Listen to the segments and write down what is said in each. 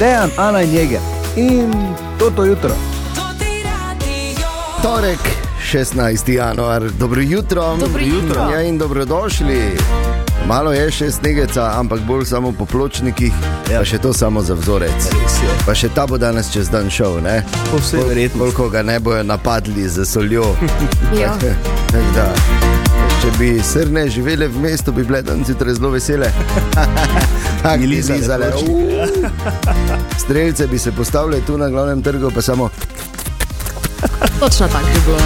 Dejan, Ana in Jeger. In to to jutro. Torek, 16. januar, dobro jutro. Dobro jutro. Ja, in dobrodošli. Malo je še snegeca, ampak bolj samo po pločnikih, ja. pa še to samo za vzorec. Pa še ta bo danes čez dan šel, ne? Po vsej verjetnosti. Koliko ga ne bojo napadli z soljo. Ja. Tako da, Če bi srne živele v mestu, bi bile danes zjutraj zelo vesele. Lizale. Strelce bi se postavljali tu na glavnem trgu, pa samo Točno tako bi bilo.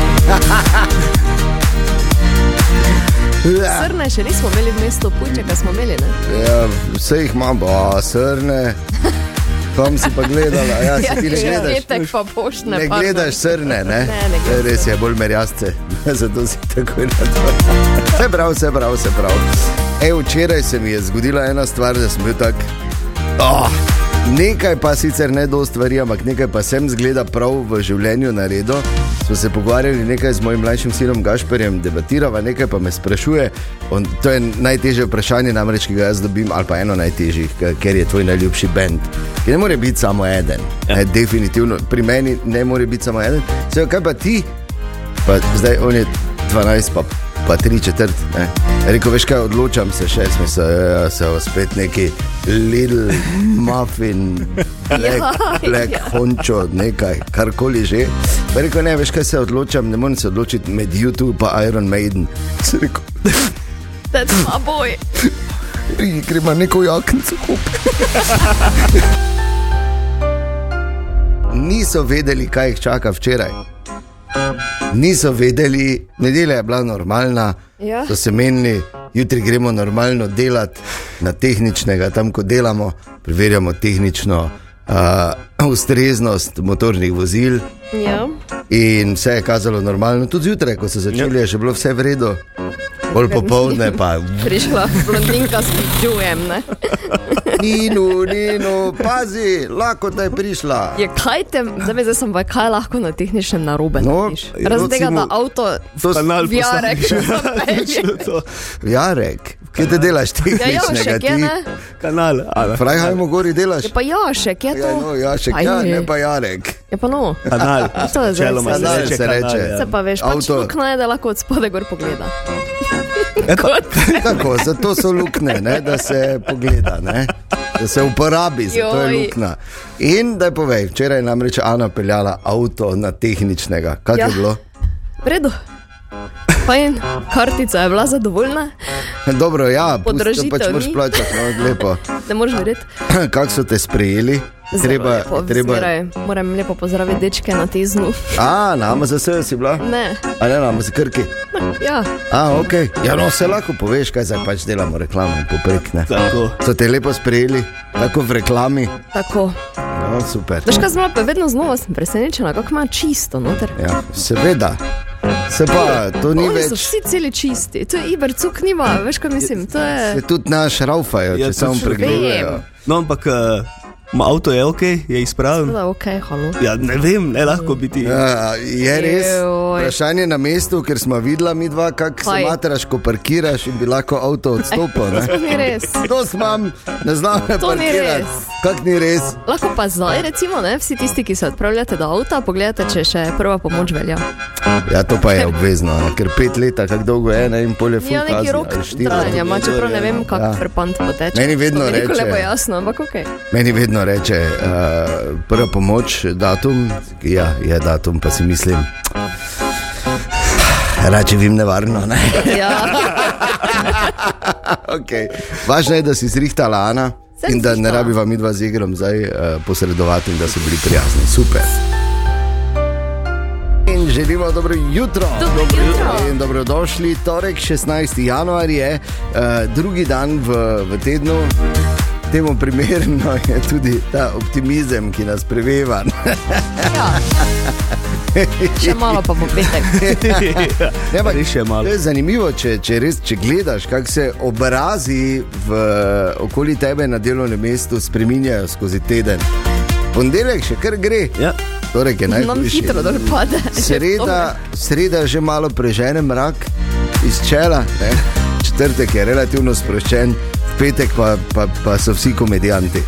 Ja, Srne še nismo imeli v mestu, pujčeka smo imeli. Ne? ja, vse jih imam, a srne. Kam si pa gledala? Ja, si ti ne gledaš. Petek pa poštne. Ne gledaš srne, ne? Ne, ne gledam. Res je, bolj merjasce, zato si tako na to. Vse prav, vse prav, vse prav. E, včeraj se mi je zgodila ena stvar, da sem bil tak. Oh, nekaj pa sicer ne do stvari, ampak nekaj pa sem zgleda prav v življenju naredil. Smo se pogovarjali nekaj z mojim mlajšim sinom Gašperjem, debatirava, nekaj pa me sprašuje. On, to je najtežje vprašanje, namreč, ki ga jaz dobim, ali pa eno najtežjih, ker je tvoj najljubši bend. Ki ne more biti samo eden. Ja. Ne, definitivno, pri meni ne more biti samo eden. Sej, kaj pa ti? Pa zdaj on je 12, pa, pa 3 četrt. Ne? Rekel, veš kaj, odločam se še, smo se, ja, se spet neki little muffin, black, Ja, black hončo, nekaj, karkoli že. Pa rekel, ne, veš kaj se odločam, ne morem se odločiti med YouTube in Iron Maiden. Se rekel, That's my boy. gremo neko jaknico kupiti. Niso vedeli, kaj jih čaka včeraj. Niso vedeli, nedelja je bila normalna, Ja. so se menili, jutri gremo normalno delati na tehničnega, tam ko delamo, preverjamo tehnično uh, ustreznost motornih vozil. Ja. In vse je kazalo normalno, tudi zjutraj, ko so začeli, je še bilo vse v redu, bolj popoldne pa. Prišla blondinka s pičujem. Nino, Nino, pazi, lahko da je prišla. Je kaj te, zdaj, me zdaj sem pa kaj lahko na tehničnem narobe. No? Razen tega, da avto To s- Kanal v Jarek zapelje. Jarek, kaj te delaš Ja, tehničnega? Jošek je, ti? ne? Kanal, Ana. Frajhajmo gori delaš. Je pa Jošek, je to? Ja, no, Jašek, ja, ne pa Jarek. Je pa no. Kanal. To je zdaj Načeloma vse. se Kanal reče se kanal, ja. Se pa veš, pač Avto. luknja je, da lahko od spode gor pogleda. Tako, zato so luknje, ne, da se pogleda, ne, da se uporabi, zato je luknja. In da povej, včeraj je namreč Ana peljala avto na tehničnega. Kaj ja. Je bilo? V redu. Fajn, kartica je bila zadovoljna, Dobro, ja, pusti, Podražitev pač moraš plačati, no, lepo. ne moreš verjeti. Kako so te sprejeli? Treba, lepo, treba. Moram lepo pozdraviti dečke na teznu. A, nama za vse si bila? Ne, A ne, nama za krki. ja, A, ok. Ja, no, se lahko poveš, kaj zdaj pač delamo reklamo poprek, ne. Tako. So te lepo sprejeli, tako v reklami. tako. No, super. Veš kaj pa vedno znova sem presenečena, kako ima čisto noter. Ja, seveda. Se pa, to ni Oni več. so vsi celi čisti, to je Ibercuk nima, veš kaj mislim, to je... Se tudi naš raufajo, Ja, če samo točno. pregledajo. No, ampak uh, avto je ok, je izpraven. Da, ok, halo. Ja, ne vem, ne lahko biti. Ja, je res. Joj. Vprašanje na mestu, ker smo videla mi dva, kako se materaš, ko parkiraš in bi lahko avto odstopil. ne. To ni res. To smam, ne znam me To ni parkirati. res. Kak ni res? Lahko pa zdaj, recimo, ne, vsi tisti, ki se odpravljate do avta, pogledate, če še prva pomoč velja. Ja, to pa je obvezno, ne, ker pet let, kako dolgo je, ne, in pol je full Ja, neki rok trajanja, čeprav ne vem, kak Ja. prepant poteče. Meni vedno reče- bo jasno, ampak ok. Meni vedno reče, uh, prva pomoč, datum, ja, je datum, pa si mislim. Rače vim nevarno. Ne? Ja, okay. Važno je, da si zrihtala Ana Sem in da ne zrihtala. rabiva mi dva z igrom zdaj uh, posredovati in da so bili prijazni. Super. In želimo dobro jutro. Dobro jutro. In dobrodošli. Torek 16. januar je uh, drugi dan v, v tednu. Temu primerno je tudi ta optimizem, ki nas preveva. ja. Še malo pa bo petek. Ne, Res je malo. Je zanimivo, če, če, res, če gledaš, kako se obrazi v okoli tebe na delovnem mestu spreminjajo skozi teden. Ponedeljek še kar gre, Ja. torej je najhujši. hitro dol pade. Sreda, sreda že malo prežene mrak iz čela, ne? četrtek je relativno sproščen, petek pa, pa, pa so vsi komedijanti.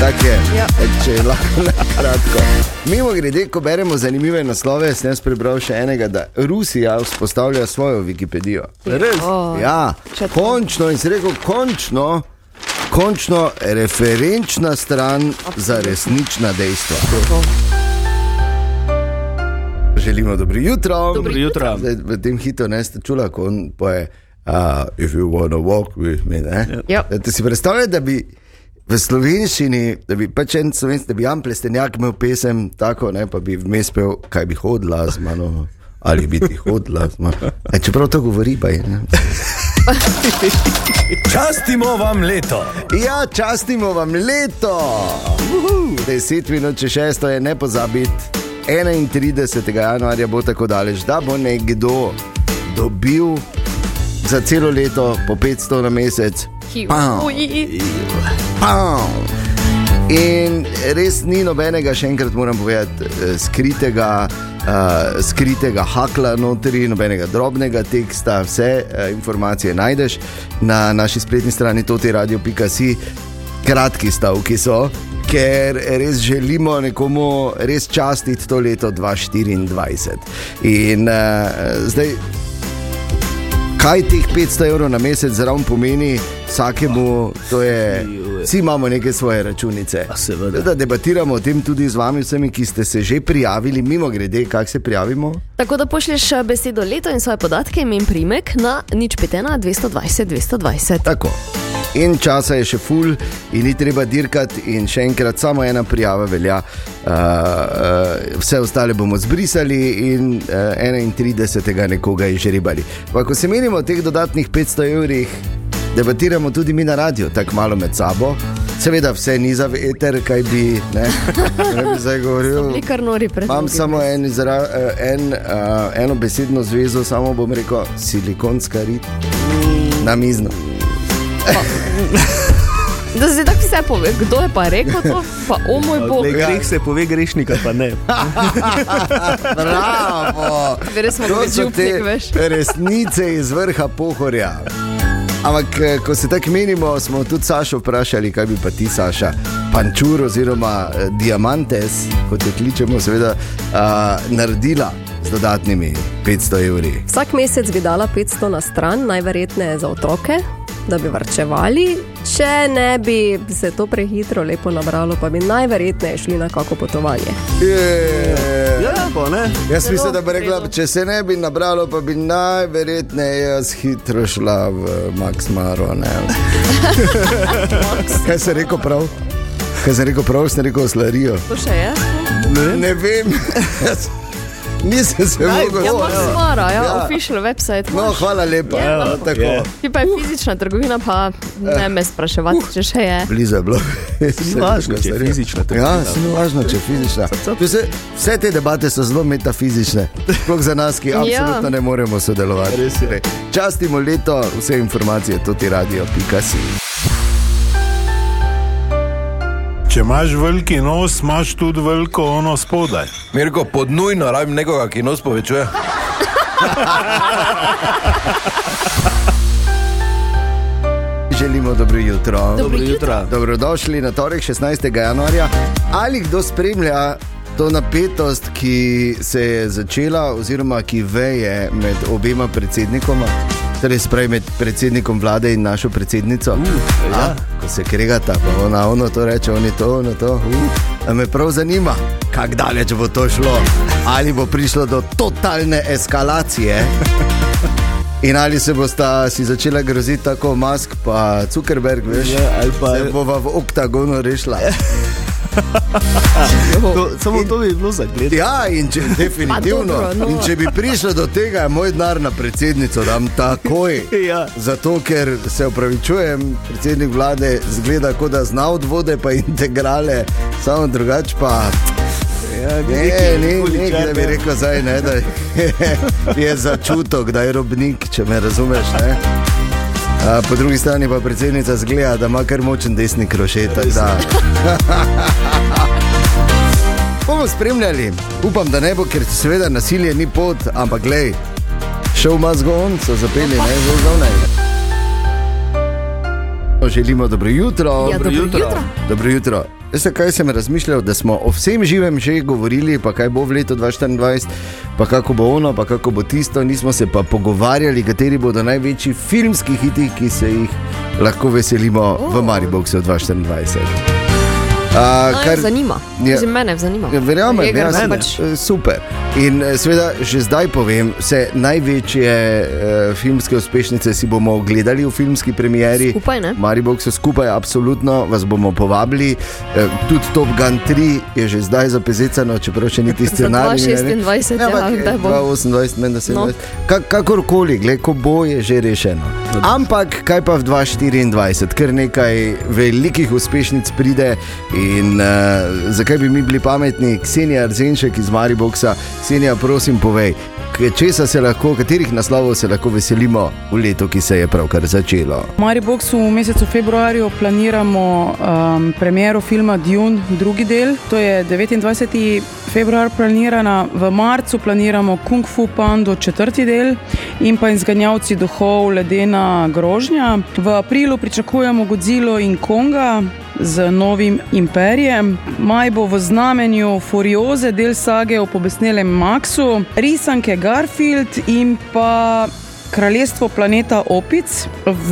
Tako je, Ja. če lahko na kratko. Mimo grede, ko beremo zanimive naslove, sem jaz prebral še enega, da Rusija vzpostavlja svojo Wikipedijo. Res? Ja, Še to. končno in si rekel, končno, končno referenčna stran za resnična dejstva. Želimo dobro jutro. Dobro jutro. Zdaj, v tem hitu ne ste čuli, ko on poje, uh, if you wanna walk with me. Ja. Da si predstavljaj, da bi v slovenščini, da bi pač en slovenski, da bi Jan Plestenjak imel pesem tako, ne, pa bi vmes pel, kaj bi hodila z mano. Ali bi ti hodila, z mano. E, čeprav to govori, pa je. Ne? Častimo vam leto. Ja, častimo vam leto. Uhu. 10 minut če šesto je ne pozabiti. 31. januarja bo tako daleč, da bo nekdo dobil za celo leto po 500 na mesec. Pam. Pam. In res ni nobenega, še enkrat moram povedati, eh, skritega, uh, skritega hakla notri, nobenega drobnega teksta, vse uh, informacije najdeš na naši spletni strani totiradio.si, kratki stavki so. Ker res želimo nekomu res častiti to leto 2024. In uh, zdaj, kaj teh 500 evrov na mesec zraven pomeni vsakemu, to je. Vsi imamo neke svoje računice. A seveda. Da debatiramo o tem tudi z vami, vsemi, ki ste se že prijavili, mimo grede, kako se prijavimo. Tako da pošlješ eh, besedo leto in svoje podatke, ime in primek na nič petena 220 220. Tako. In časa je še full, in ni treba dirkati, in še enkrat, samo ena prijava velja. Uh, uh, vse ostale bomo zbrisali, in uh, 31. nekoga izžrebali. Pa ko se menimo o teh dodatnih 500 evrih, debatiramo tudi mi na radio, tako malo med sabo. Seveda, vse ni za veter, kaj bi, ne, ne bi zdaj govoril. Imam samo en, izra, eh, en, uh, eno besedno zvezo, samo bom rekel silikonska rit. Na mizno. Da se tako vse pove, kdo je pa rekel to, pa o moj bog. Le greh se pove, grešnika pa ne. Bravo! Res smo bili te župnik, veš. resnice iz vrha pohorja. Ampak, eh, ko se tako menimo, smo tudi Sašo vprašali, kaj bi pa ti, Saša, pančur oziroma eh, diamantes, kot jo kličemo, seveda, uh, naredila z dodatnimi 500 evri. Vsak mesec bi dala 500 na stran, najverjetneje za otroke, da bi varčevali. Če ne bi se to prehitro lepo nabralo, pa bi najverjetneje šli na kako potovanje. Je. Pa ne. Jaz Zelo mislim, da bi rekla, če se ne bi nabralo, pa bi najverjetneje jaz hitro šla v Max Maro. ne. Kaj se rekel prav? Kaj se rekel prav, sem rekel slarijo. To še je? Ne, ne vem. Nisem se mogel. Ja, Max Mara, ja, Ja. official website. No, imaš. hvala lepa. Ja, Ja, tako. je. Ti pa je fizična trgovina, pa ne me spraševati, če še je. Blizu je bilo. Ni važno, če je fizična Ja, trgovina. se ni važno, če je fizična. Vse, vse te debate so zelo metafizične, sploh za nas, ki Ja. absolutno ne moremo sodelovati. Res je. Častimo leto, vse informacije, tudi radio.si. Če imaš veliki nos, imaš tudi veliko ono spodaj. Mirko, pod nujno rabim nekoga, ki nos povečuje. Želimo dobro jutro. Dobro jutro. Dobrodošli na torek 16. januarja. Ali kdo spremlja to napetost, ki se je začela, oziroma ki veje med obema predsednikoma, torej sprej med predsednikom vlade in našo predsednico? Uh, ja. Ko se kregata, pa ona ono to reče, oni to, ono to. Uh, a me prav zanima, kako daleč bo to šlo. Ali bo prišlo do totalne eskalacije. In ali se bosta si začela groziti tako Musk, pa Zuckerberg, veš, Ja, ali pa- se bova v oktagonu rešila. To, samo to bi bilo za gled. Ja, in če, definitivno. dobro, no. In če bi prišlo do tega, je moj denar na predsednico, dam takoj. Ja. Zato, ker se upravičujem, predsednik vlade zgleda, kot da zna odvode, pa integrale, samo drugače pa. Ja, Ne, ne, ne, da bi rekel zdaj, ne, da je začutek, da je robnik, če me razumeš. Ne? A, po drugi strani pa predsednica zgleda, da ima kar močen desni krošet. Bomo spremljali, upam, da ne bo, ker seveda nasilje ni pot, ampak glej, šel ima zgon, so zapeli, ne, zelo zunaj. Želimo dobro jutro. Ja, dobro jutro. jutro. Dobro jutro. Veste, kaj sem razmišljal, da smo o vsem živem že govorili, pa kaj bo v letu 2024, pa kako bo ono, pa kako bo tisto. Nismo se pa pogovarjali, kateri bodo največji filmski hiti, ki se jih lahko veselimo oh. v Mariboku 2024. Uh, Kar zanima. Ja. Ja. Mene zanima. Ja, Verjamem, ja, se pač... super. In eh, seveda, že zdaj povem, vse največje uh, filmske uspešnice si bomo ogledali v filmski premieri. Skupaj, ne? Maribok so skupaj, absolutno vas bomo povabili. Uh, tudi Top Gun 3 je že zdaj zapezecano, čeprav še niti scenarij. ni, ne. 2026, ja, ampak, kdaj bo? 2028, menda se No. Kak, kakorkoli, gled, ko bo, je že rešeno. Ampak kaj pa v 2024, ker nekaj velikih uspešnic pride in uh, zakaj bi mi bili pametni, Ksenija Arzenšek iz Mariboksa, Ksenija, prosim, povej, česa se lahko, katerih naslovov se lahko veselimo v letu, ki se je pravkar začelo. V Mariboku v mesecu februarju planiramo um, premiero filma Dune, drugi del, to je 29. februar planirana, v marcu planiramo Kung Fu Pando, četrti del in pa izganjavci duhov Ledena grožnja. V aprilu pričakujemo Godzilla in Konga. Z novim imperijem. Maj bo v znamenju Furioze, del sage o pobesnelem Maxu, risanke Garfield in pa Kraljestvo planeta Opic. V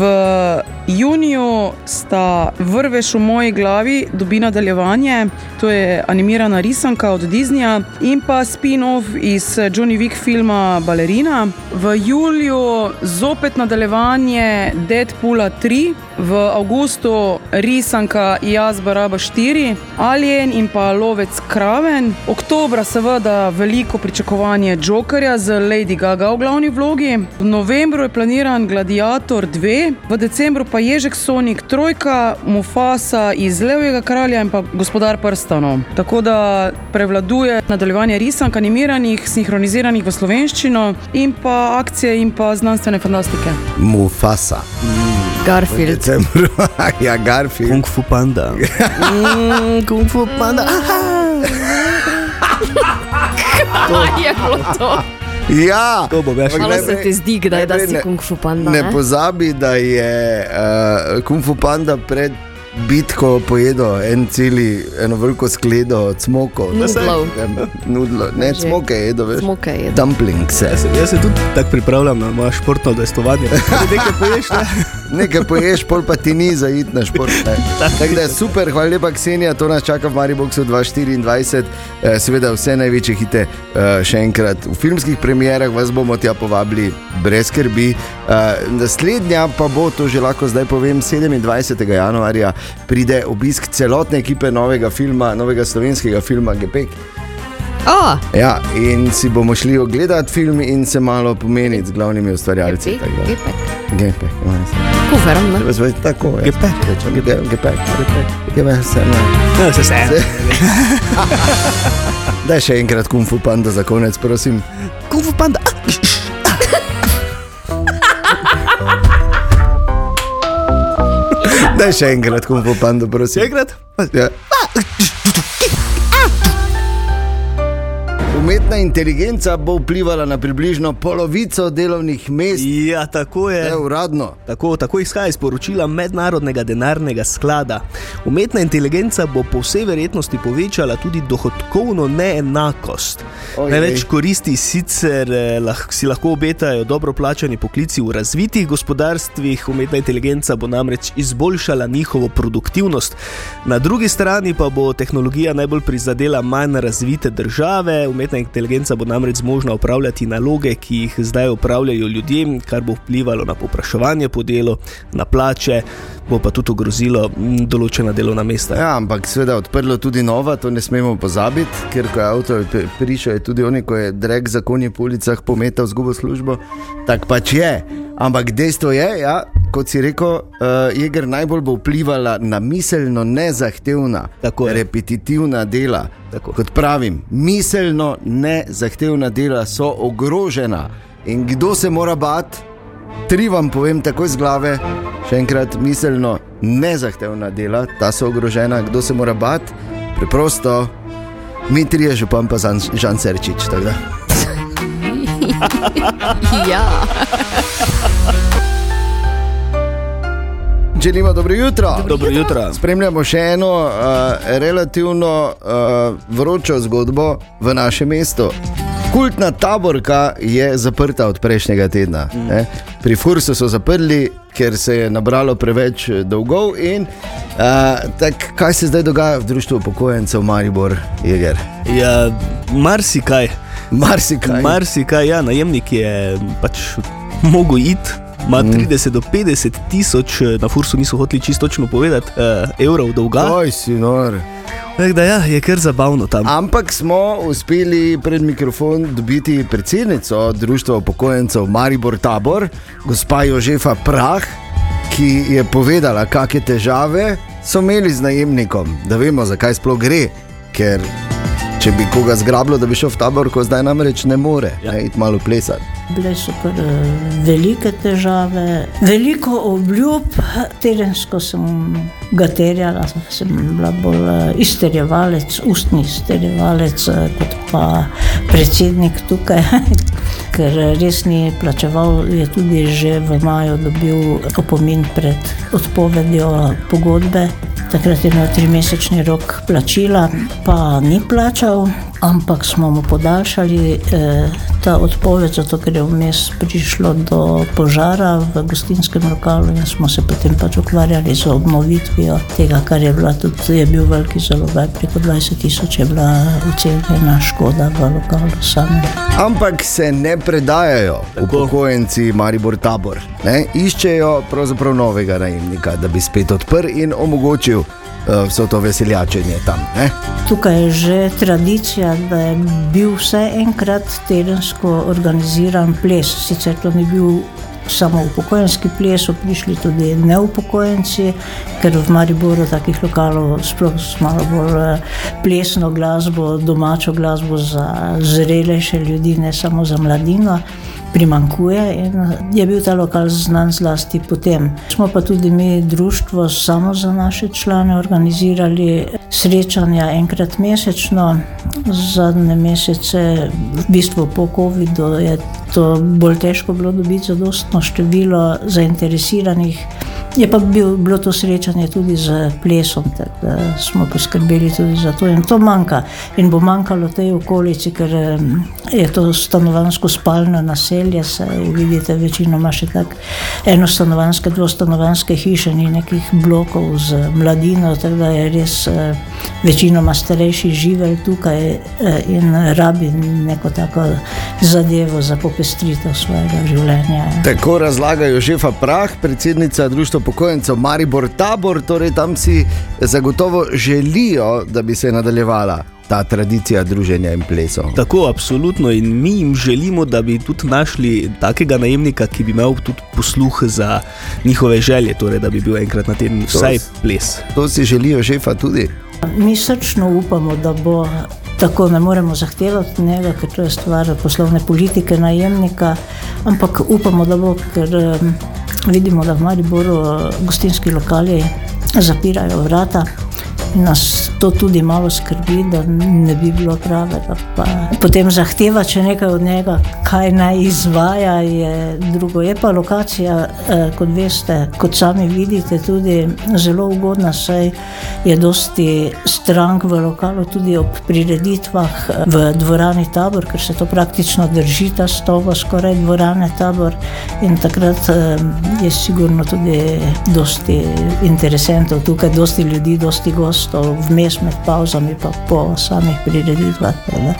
juniju sta Vrveš v moji glavi, dobi nadaljevanje, to je animirana risanka od Disneyja in pa spin-off iz Johnny Wick filma Ballerina. V juliju zopet nadaljevanje Deadpoola 3, v avgustu risanka Jaz Baraba 4, Alien in pa Lovec Kraven. Oktobra seveda veliko pričakovanje Jokerja z Lady Gaga v glavni vlogi. V novembru je planiran Gladiator 2, v decembru pa Ježek Sonic Trojka, Mufasa iz Levega kralja in pa Gospodar prstanov. Tako da prevladuje nadaljevanje risank animiranih, sinhroniziranih v slovenščino in pa akcije in pa znanstvene fantastike. Mufasa. Garfield. Decembru. ja, Garfield. Kung Fu Panda. Mm, Kung Fu Panda. je bilo to. Ja, To bo več. Ampak Malo se najprej- ti zdi, kdaj da si ne- kung fu panda. Ne ne? pozabi, da je uh, Kung Fu Panda pred bitko pojedel en celi, eno veliko skledo od smokov. Nudlov. Nudlo. Ne, smoke je jedel, veš. Smoke je. Dumplings. Jaz se, jaz se tudi tako pripravljam na moje športno udejstvovanje. Nekaj poješ, ne? Nekaj poješ, pol pa ti ni za iti na šport. Tako da je super, hvala lepa, Ksenija, to nas čaka v Mariboku 2024. Eh, Seveda vse največje hite eh, še enkrat v filmskih premierah vas bomo tja povabili, brez skrbi. Eh, Naslednja pa bo, to že lahko zdaj povem, 27. januarja pride obisk celotne ekipe novega filma, novega slovenskega filma Gepek. A, Ja, in si bomo šli ogledati film in se malo pomeniti z glavnimi ustvarjalci. gepek, gepek. Gepek, ja, Kuferom, ne? Treba zvati tako. ja. Gepek. Gepek. Gepek. Gepek. Se ne. Ne, se se. Daj še enkrat kung fu panda za konec, prosim. Kung Fu Panda. Daj še enkrat kung fu panda, prosim. Še enkrat? Ja. Umetna inteligenca bo vplivala na približno polovico delovnih mest, Ja, tako je. ne uradno. Tako, tako izhaja iz poročila Mednarodnega denarnega sklada. Umetna inteligenca bo po vsej verjetnosti povečala tudi dohodkovno neenakost. Ojej. Največ koristi sicer eh, lah, si lahko obetajo dobro plačani poklici v razvitih gospodarstvih, umetna inteligenca bo namreč izboljšala njihovo produktivnost. Na drugi strani pa bo tehnologija najbolj prizadela manj razvite države. Umetna inteligenca bo namreč zmožna upravljati naloge, ki jih zdaj upravljajo ljudje, kar bo vplivalo na popraševanje po delu, na plače, bo pa tudi ogrozilo določena delovna mesta. Ja, ampak seveda odprlo tudi nova, to ne smemo pozabiti, ker ko je avto pri- prišel, je tudi oni, ko je drek za konje po ulicah pometal zgubo službo. Tak pač je. Ampak dejstvo je, ja, kot si rekel, uh, Jeger najbolj bo vplivala na miselno nezahtevna, Tako je. repetitivna dela. Tako. Kot pravim, miselno nezahtevna dela so ogrožena. In kdo se mora bati? Tri vam povem takoj z glave, še enkrat miselno nezahtevna dela, ta so ogrožena, kdo se mora bati? Preprosto, mi trije župan pa Žan, Žan Serčič. tako. Ja. Želimo dobro jutro. Dobro jutro. Spremljamo še eno uh, relativno uh, vročo zgodbo v našem mestu. Kultna taborka je zaprta od prejšnjega tedna. Mm. Pri Fursu so zaprli, ker se je nabralo preveč eh, dolgov. In, uh, tak, kaj se zdaj dogaja v društvu upokojencev Maribor Jeger? Ja, marsikaj. Marsikaj. Marsikaj, ja, najemnik je pač mogel iti. Ima 30 do 50 tisoč, eh, na Fursu niso hoteli čisto točno povedati, uh, evrov dolga. Oj, si nor. Tako da ja, je kar zabavno tam. Ampak smo uspeli pred mikrofon dobiti predsednico Društva upokojencev Maribor Tabor, gospa Jožefa Prah, ki je povedala, kakšne težave so imeli z najemnikom, da vemo, zakaj sploh gre. Ker če bi koga zgrabilo, da bi šel v tabor, ko zdaj namreč ne more, ja. ne, iti malo plesati. Bile so kar eh, velike težave, veliko obljub, terensko sem ga terjala, sem bila bolj eh, izterjevalec, ustni izterjevalec, eh, kot pa predsednik tukaj. Ker res ni plačeval, je tudi že v maju dobil opomin pred odpovedjo pogodbe. Takrat je imel trimesečni rok plačila, pa ni plačal, ampak smo mu podaljšali eh, ta odpoved, zato ker je vmes prišlo do požara v gostinskem lokalu in smo se potem pač ukvarjali z obnovitvijo tega, kar je, bila, tudi, je bil veliki zalogaj, preko 20 tisoč je bila ocenjena škoda v lokalu samem. Ampak se ne predajajo upokojenci Maribor Tabor, ne? iščejo pravzaprav novega najemnika, da bi spet odprl in omogočil vso to veseljačenje tam. Ne? Tukaj je že tradicija, da je bil vsaj enkrat tedensko organiziran ples. Sicer to ni bil samo upokojenski ples, so prišli tudi neupokojenci, ker v Mariboru takih lokalov sploh z malo bolj eh, plesno glasbo, domačo glasbo za zrelejše ljudi, ne samo za mladino primankuje in je bil ta lokal znan zlasti potem. Smo pa tudi mi društvo samo za naše člane organizirali srečanja enkrat mesečno, zadnje mesece, v bistvu po COVID-u je to bolj težko bilo dobiti zadostno število zainteresiranih. Je pa bil, bilo to srečanje tudi z plesom, tako da smo poskrbeli tudi za to. In to manjka. In bo manjkalo tej okolici, ker je to stanovansko spalno naselje. Saj vidite, večino ima še tako enostanovanske, dvostanovanske hiše, ni nekih blokov z mladino, tako da je res večinoma starejši živelj tukaj in rabi neko tako zadevo za popestritev svojega življenja. Tako razlagajo Žefa Prah, predsednica Društva upokojencev Maribor Tabor, torej tam si zagotovo želijo, da bi se nadaljevala ta tradicija druženja in plesov. Tako, absolutno. In mi jim želimo, da bi tudi našli takega najemnika, ki bi imel tudi posluh za njihove želje, torej da bi bil enkrat na teden vsaj ples. To si želijo žefa tudi. Mi srčno upamo, da bo tako, ne moremo zahtevati njega, ker to je stvar poslovne politike najemnika, ampak upamo, da bo, ker um, vidimo, da v Mariboru gostinski lokali zapirajo vrata. Nas to tudi malo skrbi, da ne bi bilo pravega. Pa potem zahteva, če nekaj od njega, kaj naj izvaja, je drugo. Je pa lokacija, eh, kot veste, kot sami vidite, tudi zelo ugodna, saj je dosti strank v lokalu, tudi ob prireditvah v dvorani tabor, ker se to praktično drži, ta stovo skoraj dvorane tabor. In takrat eh, je sigurno tudi dosti interesentov tukaj, dosti ljudi, dosti gostov, vmes med pauzami, pa po samih prireditvah. Ne.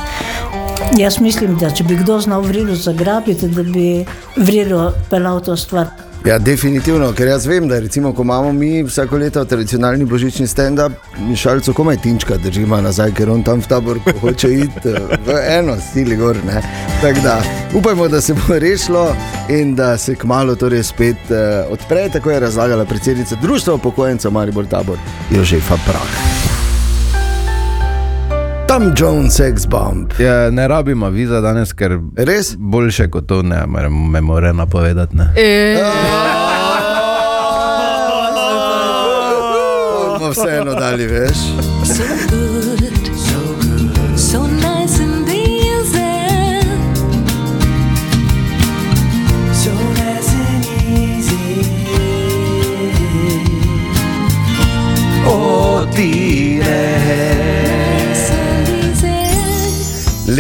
Jaz mislim, da če bi kdo znal vrido zagrabiti, da bi vrido pelal to stvar. Ja, definitivno, ker jaz vem, da recimo, ko imamo mi vsako leto tradicionalni božični stand-up, mišalco komaj tinčka držimo nazaj, ker on tam v tabor hoče iti eh, v eno stili gor. ne. Tako da upajmo, da se bo rešilo in da se kmalo torej spet uh, odpre, tako je razlagala predsednica Društva upokojencev Maribor Tabor Jožefa Prah. Tam Jones, Sex Bomb. Ja, ne rabimo viza danes, ker Res? boljše kot to ne moremo me more napovedati. Ne. Bomo vseeno dali, veš.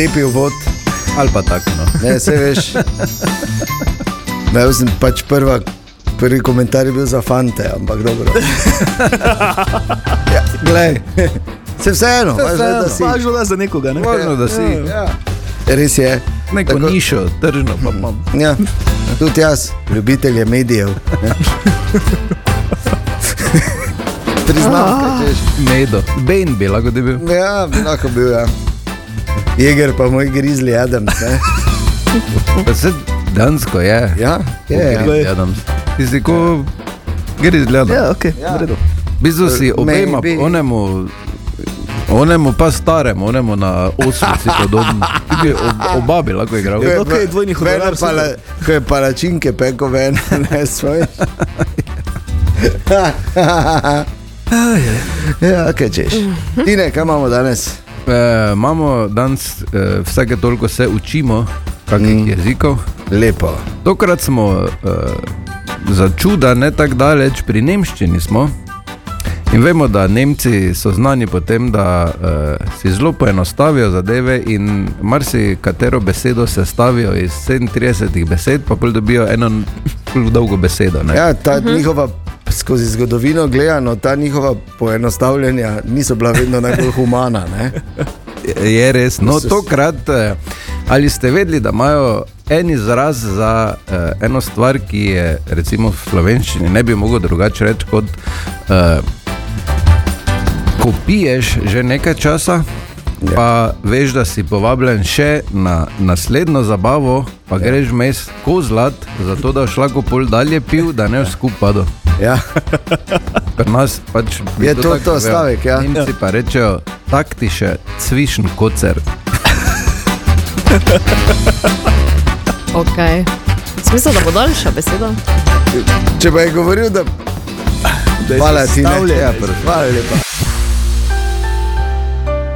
Lepi uvod. Ali pa tako. No. Ne, se veš. Jaz sem pač prva, prvi komentar je bil za fante, ampak dobro. Ja, glej, se vseeno, Se važno, je, da si. Važno da za nekoga, ne? Važno, da si. Ja. Res je. Neko Tako- nišo, tržno pa imam. Ja, tudi jaz, ljubitelj je medijev. Priznam, kaj češ. Medo. Bane bi lahko da bil. Ja, lahko bil, ja. Jeger pa moj grizli Adams. Dansko je. Ja, je, ja. Grizzly Adams. Ti si ko Grizzly Adams. Ja, ok, Ja. v redu. Bistvu si obema, Maybe. onemu, onemu pa staremu, onemu na osu si podoben. Ti bi ob, oba bi lahko igral. Je Ok, pa- dvojni honorar, pala, Ko je palačinke peko ven, ne svoj. ja, kaj češ. Tine, kaj imamo danes? E, imamo danes, e, vsake toliko se učimo, kakih mm. jezikov. Lepo. Tokrat smo e, za čuda ne tako daleč, pri nemščini smo. In vemo, da Nemci so znani po tem, da uh, si zelo poenostavijo zadeve in marsikatero besedo sestavijo iz 37 besed, pa pol dobijo eno dolgo besedo. Ne? Ja, ta njihova, skozi zgodovino gledano, ta njihova poenostavljanja niso bila vedno najbolj humana. Ne? Je res. No, tokrat, eh, ali ste vedeli, da imajo en izraz za eh, eno stvar, ki je recimo v slovenščini ne bi mogel drugače reči kot eh, ko piješ že nekaj časa. Pa veš, da si povabljen še na naslednjo zabavo, pa ja. greš mes kozlat, zato da boš lahko pol dalje pil, da ne boš skupaj. Ja. Pri nas pač Je bi to- to stavek, ja. Nemci pa rečejo taktiše, cvišen kocer. Ok. Smisel, da bo daljša beseda. Če pa je govoril, da. Hvala ti, ne. Ja. Hvala lepa.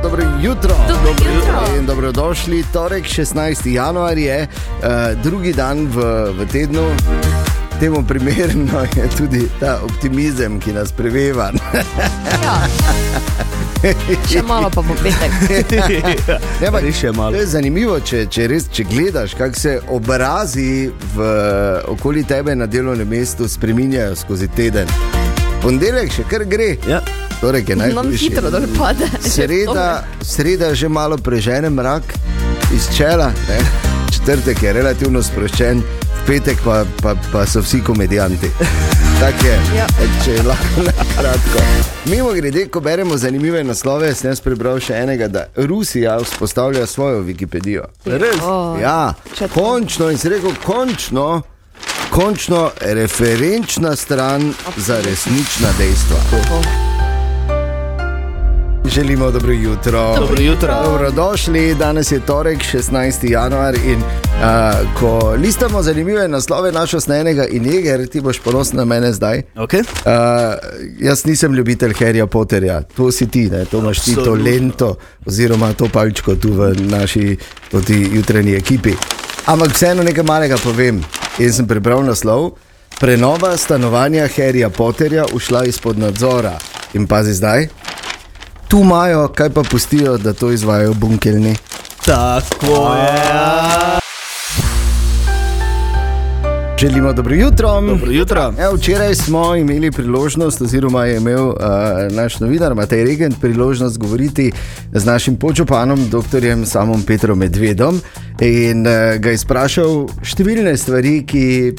Dobro jutro. Dobro jutro. In dobrodošli. Torek, 16. januar je uh, drugi dan v, v tednu. Temu primerno je tudi ta optimizem, ki nas preveva. Ja. Še malo pa bo petek. Ampak Res je malo. Je zanimivo, če, če, res, če gledaš, kako se obrazi v okoli tebe na delovnem mestu spreminjajo skozi teden. Ponedeljek še kar gre, Ja. torek je Nam najhujši. hitro dol pade. Sreda, sreda že malo prežene mrak iz čela, ne? četrtek je relativno sproščen, petek pa, pa, pa so vsi komedijanti. Tako je, Ja. Če lahko na kratko. Mimo grede, ko beremo zanimive naslove, sem jaz prebral še enega, da Rusija vzpostavlja svojo Wikipedijo. Res? Ja, Še to. končno in si rekel, končno, končno referenčna stran za resnična dejstva. Želimo dobro jutro. Dobro jutro. Dobrodošli, danes je torek, 16. januar. In, uh, ko listamo zanimive naslove našo snenega in jeger, ti boš ponosen na mene zdaj. Okay. Uh, jaz nisem ljubitelj Harryja Potterja, to si ti, ne? to imaš ti to Absolutno. lento, oziroma to palčko tu v naši jutranji ekipi. Ampak vseeno nekaj malega povem. Jaz sem prebral naslov. Prenova stanovanja Harryja Potterja ušla izpod nadzora. In pazi zdaj, tu imajo, kaj pa pustijo, da to izvajo bunkelni. Tako je. Želimo dobro jutro. Dobro jutro. Ja, včeraj smo imeli priložnost, oziroma je imel uh, naš novinar Matej Regent priložnost govoriti z našim počupanom, dr. Samom Petrom Medvedom, in uh, ga izprašal številne stvari, ki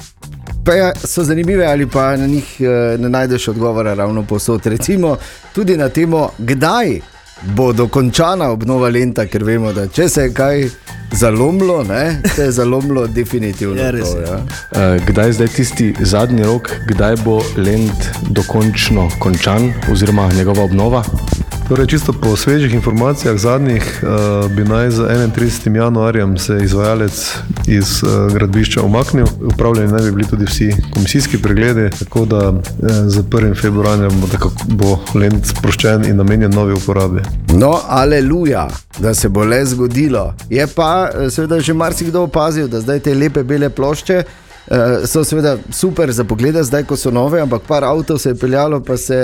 pa ja, so zanimive, ali pa na njih uh, ne najdeš odgovora ravno posod. Recimo tudi na temo, kdaj bo dokončana obnova lenta, ker vemo, da če se kaj zalomilo, ne, se je zalomilo definitivno. Ja, to, ja. Eh, Kdaj je zdaj tisti zadnji rok, kdaj bo Lend dokončno končan, oziroma njegova obnova? Torej, čisto po svežih informacijah zadnjih uh, bi naj z 31. januarjem se izvajalec iz uh, gradbišča umaknil. Upravljeni naj bi bili tudi vsi komisijski pregledi, tako da uh, z 1. februarjem bo, bo lent sproščen in namenjen novi uporabi. No, aleluja, da se bo le zgodilo. Je pa eh, seveda že marsikdo opazil, da zdaj te lepe bele plošče. Uh, so seveda super za pogled, zdaj ko so nove, ampak par avtomobilov se je peljalo, pa se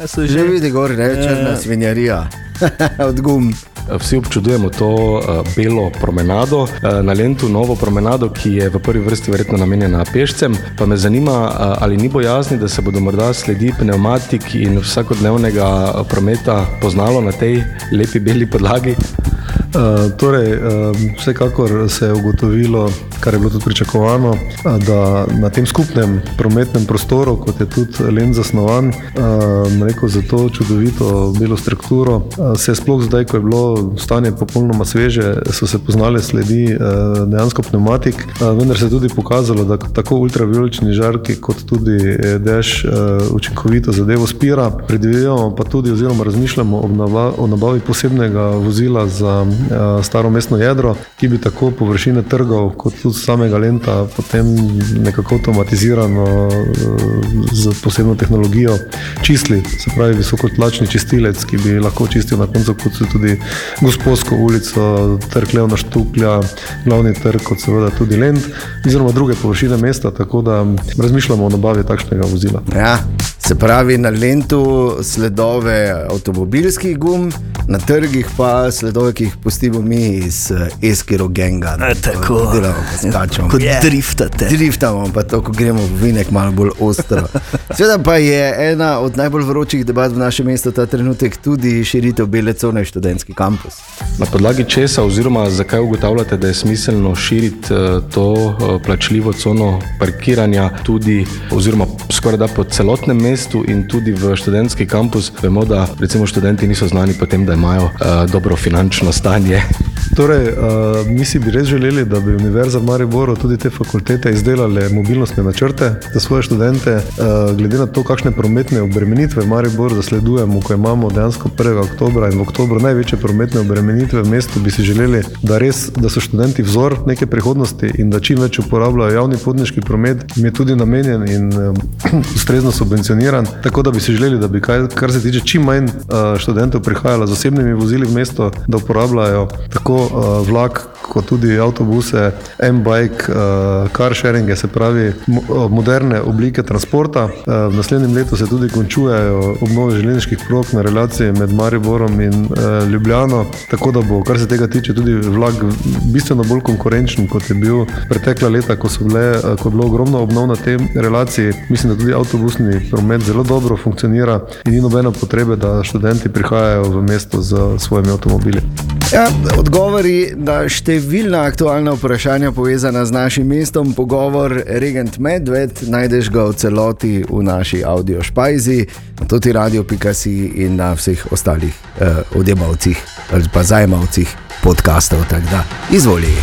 Ja, že že. vidi, gor, ne, Ja, črna ja. svinjarija od gum. vsi občudujemo to uh, belo promenado uh, na Lendu, novo promenado, ki je v prvi vrsti verjetno namenjena pešcem. Pa me zanima, uh, ali ni bojazni, da se bodo morda sledi pneumatik in vsakodnevnega prometa poznalo na tej lepi beli podlagi. Uh, torej, uh, vsekakor se je ugotovilo, kar je bilo tudi pričakovano, da na tem skupnem prometnem prostoru, kot je tudi Len zasnovan, rekel, za to čudovito belo strukturo, se je sploh zdaj, ko je bilo stanje popolnoma sveže, so se poznale sledi dejansko pneumatik, vendar se je tudi pokazalo, da tako ultravijolični žarki kot tudi eh, dež uh, učinkovito zadevo spira. Predvidevamo pa tudi, oziroma razmišljamo o, nabavi posebnega vozila za staro mestno jedro, ki bi tako površine trgov, kot tudi samega lenta, potem nekako avtomatizirano uh, z posebno tehnologijo čistili, se pravi visokotlačni čistilec, ki bi lahko čistil na koncu kot tudi Gospodsko ulico, trg Leona Štuklja, glavni trg, kot seveda tudi Lend, oziroma druge površine mesta, tako da razmišljamo o nabavi takšnega vozila. Ja, se pravi na lentu sledove avtomobilskih gum, na trgih pa sledove, ki jih pustimo mi iz uh, Eskiro genga. E, tako. Delamo, pa skačemo. Kot driftate. Driftamo, pa to, ko gremo v vinek malo bolj ostro. Sveda pa je ena od najbolj vročih debat v našem mestu ta trenutek tudi širitev bele cone v študentski kampus. Na podlagi česa, oziroma zakaj ugotavljate, da je smiselno širiti uh, to uh, plačljivo cono parkiranja tudi, oziroma skoraj da po celotnem mestu in tudi v študentski kampus? Vemo, da recimo študenti niso znani po tem, da imajo uh, dobro finančno stanje. Torej, uh, mi si bi res želeli, da bi Univerza v Mariboru tudi te fakultete izdelale mobilnostne načrte za svoje študente. Uh, glede na to, kakšne prometne obremenitve v Mariboru zasledujemo, ko imamo dejansko 1. oktober in v oktobru največje prometne obremenitve v mestu, bi si želeli, da, res, da so študenti vzor neke prihodnosti in da čim več uporabljajo javni potniški promet, ki je tudi namenjen in um, ustrezno subvencioniran. Tako da bi si želeli, da bi, kaj, kar se tiče čim manj uh, študentov, prihajalo z osebnimi vozili v mesto, da uporabljajo tako uh, vlak, kot tudi avtobuse, M-bike, uh, car sharing, se pravi mo, moderne oblike transporta. Uh, v naslednjem letu se tudi končujejo obnove železniških prog na relaciji med Mariborom in uh, Ljubljano, tako da bo, kar se tega tiče, tudi vlak bistveno bolj konkurenčen, kot je bil pretekla leta, ko, bile, ko je bilo ogromno obnov na tem relaciji. Mislim, da tudi avtobusni promet zelo dobro funkcionira in ni nobene potrebe, da študenti prihajajo v mesto z svojimi avtomobili. Ja, odgovori na številna aktualna vprašanja povezana z našim mestom, pogovor Regent Medved, najdeš ga v celoti v naši audio špajzi, na toti radio.si in na vseh ostalih eh, odjemalcih ali pa zajemavcih podkastov. tako da Izvoli.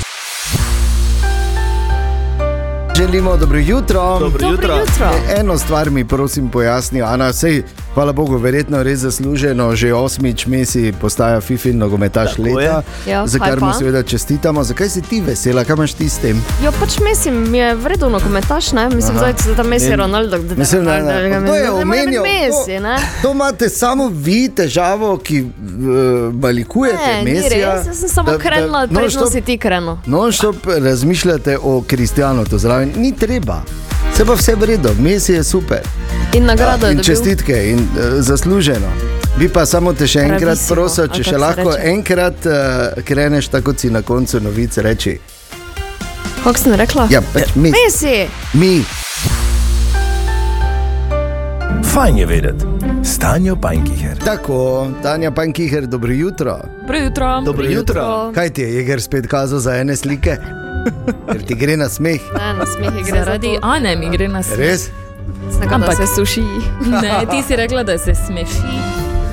Želimo dobro jutro. Dobro jutro. jutro. Eno stvar mi prosim pojasni, Ana, sej, hvala Bogu, verjetno res zasluženo, že osmič mesi postaja FIFI nogometaš Tako leta, je. Ja, za kar mu seveda čestitamo. Zakaj si ti vesela, kaj imaš ti s tem? Ja, pač mislim, mi je vredno nogometaš, ne? Mislim, Aha. da je tam Messi In- Ronaldo, da Mislim, ne, ne, to je. Messi, ne? To, to imate samo vi težavo, ki uh, balikujete Ne, ni Mesija. res, jaz sem samo krenila, predno si ti krenil. Non-stop razmišljate o Kristijanu, to zraven. Ni treba. Se pa vse v redu, Messi je super. In nagrado je in dobil. čestitke, in uh, zasluženo. Bi pa samo te še enkrat Bravissimo, prosil, če še lahko reče. enkrat uh, kreneš tako, kot si na koncu novice reči. Kako sem rekla? Ja, pač mi. Messi! Mi. Fajn je vedeti. Stanjo Pankiher. Tako, Tanja Pankiher, dobro jutro. Dobro jutro. Dobro jutro. Kaj ti je, Jeger spet kazal za ene slike? Ker ti gre na smeh. Ne, na smeh je gre. Zaradi Ane mi gre na smeh. Res? Ampak se suši. Ne, ti si rekla, da se smeši.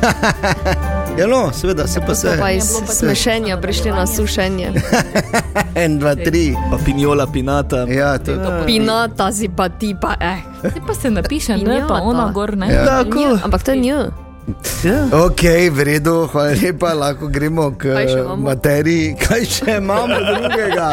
Ja, no, seveda se pa se. Pa iz smešenja prišli na sušenje. En, dva, tri. Pa pinjola, pinata. Ja, to je to. Pinata si pa ti pa, eh. Ti pa se napiše, ne pa ona gor, ne. Ja. Tako. Ampak to je njo. Ok, v redu, hvala lepa, lahko gremo k Kaj materiji. Kaj še imamo drugega?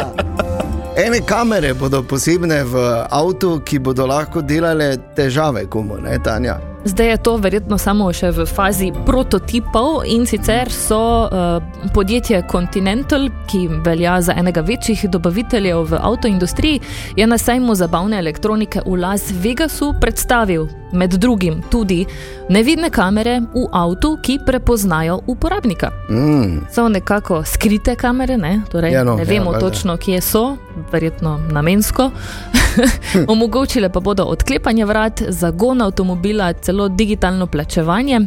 Ene kamere bodo posebne v avtu, ki bodo lahko delale težave komu, ne Tanja? Zdaj je to verjetno samo še v fazi prototipov in sicer so uh, podjetje Continental, ki velja za enega večjih dobaviteljev v avtoindustriji, je na sajmu zabavne elektronike v Las Vegasu predstavil med drugim tudi nevidne kamere v avtu, ki prepoznajo uporabnika. Mm. So nekako skrite kamere, ne, torej, Ja, no, ne ja, vemo valjda. točno, kje so, verjetno namensko. Omogočile pa bodo odklepanje vrat, zagon avtomobila, celo digitalno plačevanje.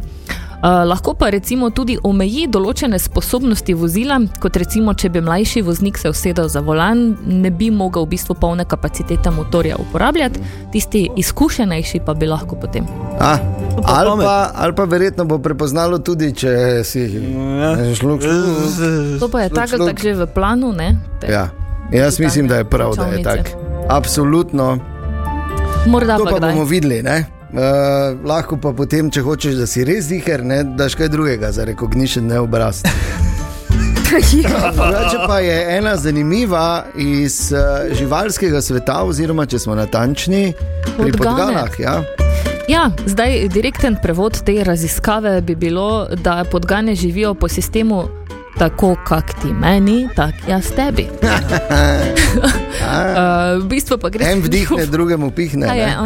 Uh, lahko pa recimo tudi omeji določene sposobnosti vozila, kot recimo, če bi mlajši voznik se usedel za volan, ne bi mogel v bistvu polne kapacitete motorja uporabljati, tisti izkušenejši pa bi lahko potem. A, ali, pa, ali pa verjetno bo prepoznalo tudi, če si ja. šlo. To pa je tako, tak že v planu, ne? Te Ja. Jaz mislim, da je prav, da je tako. Absolutno. Morda To pa pa kdaj. bomo videli. Ne? Uh, lahko pa potem, če hočeš, da si res ziger, ne daš kaj drugega za recognition, ne obraz. Drugače pa je ena zanimiva iz uh, živalskega sveta, oziroma če smo natančni, pri podganah. Ja. Ja, zdaj direkten prevod te raziskave bi bilo, da podgane živijo po sistemu tako, kak ti meni, tak jaz tebi. uh, v bistvu pa gre En vdihne, drugemu pihne. Ja, je,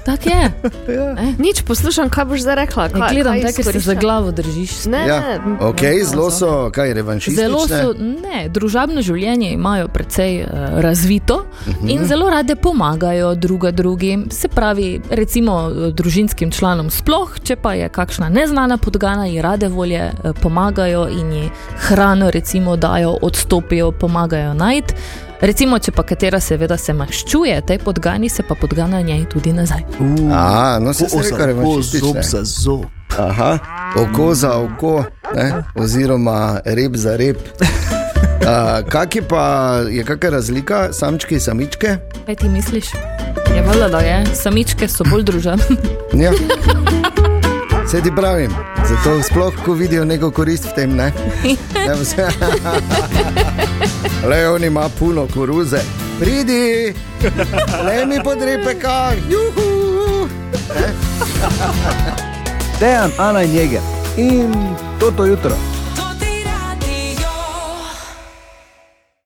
ne. ona. Tak je. Nič poslušam, kaj boš zdaj rekla. Ne Kaj, gledam kaj te, ker se za glavo držiš. Ne, Ja. ne. Ok, zelo so, kaj revanšistične. Zelo so, ne, družabno življenje imajo precej uh, razvito Mhm. in zelo rade pomagajo druga drugim. Se pravi, recimo družinskim članom sploh, če pa je kakšna neznana podgana, ji rade volje eh, pomagajo in ji hrano recimo dajo, odstopijo, pomagajo najti. Recimo, če pa katera seveda se maščuje tej podgani, se pa podgana njej tudi nazaj. A, no se Oko se za reka oko, revanšistične. zob za zob. Aha, oko za oko, ne? oziroma rep za rep. Uh, kak je pa, je kakšna razlika, samčki, samičke? Kaj ti misliš? Je valjda, da je, samičke so bolj družabne. Ja. Se ti pravim, zato sploh, ko vidijo neko korist v tem, ne. Vse- Le on ima puno koruze, pridi, le mi podrepeka, juhu. Dejan, Ana in Jeger in toto jutro.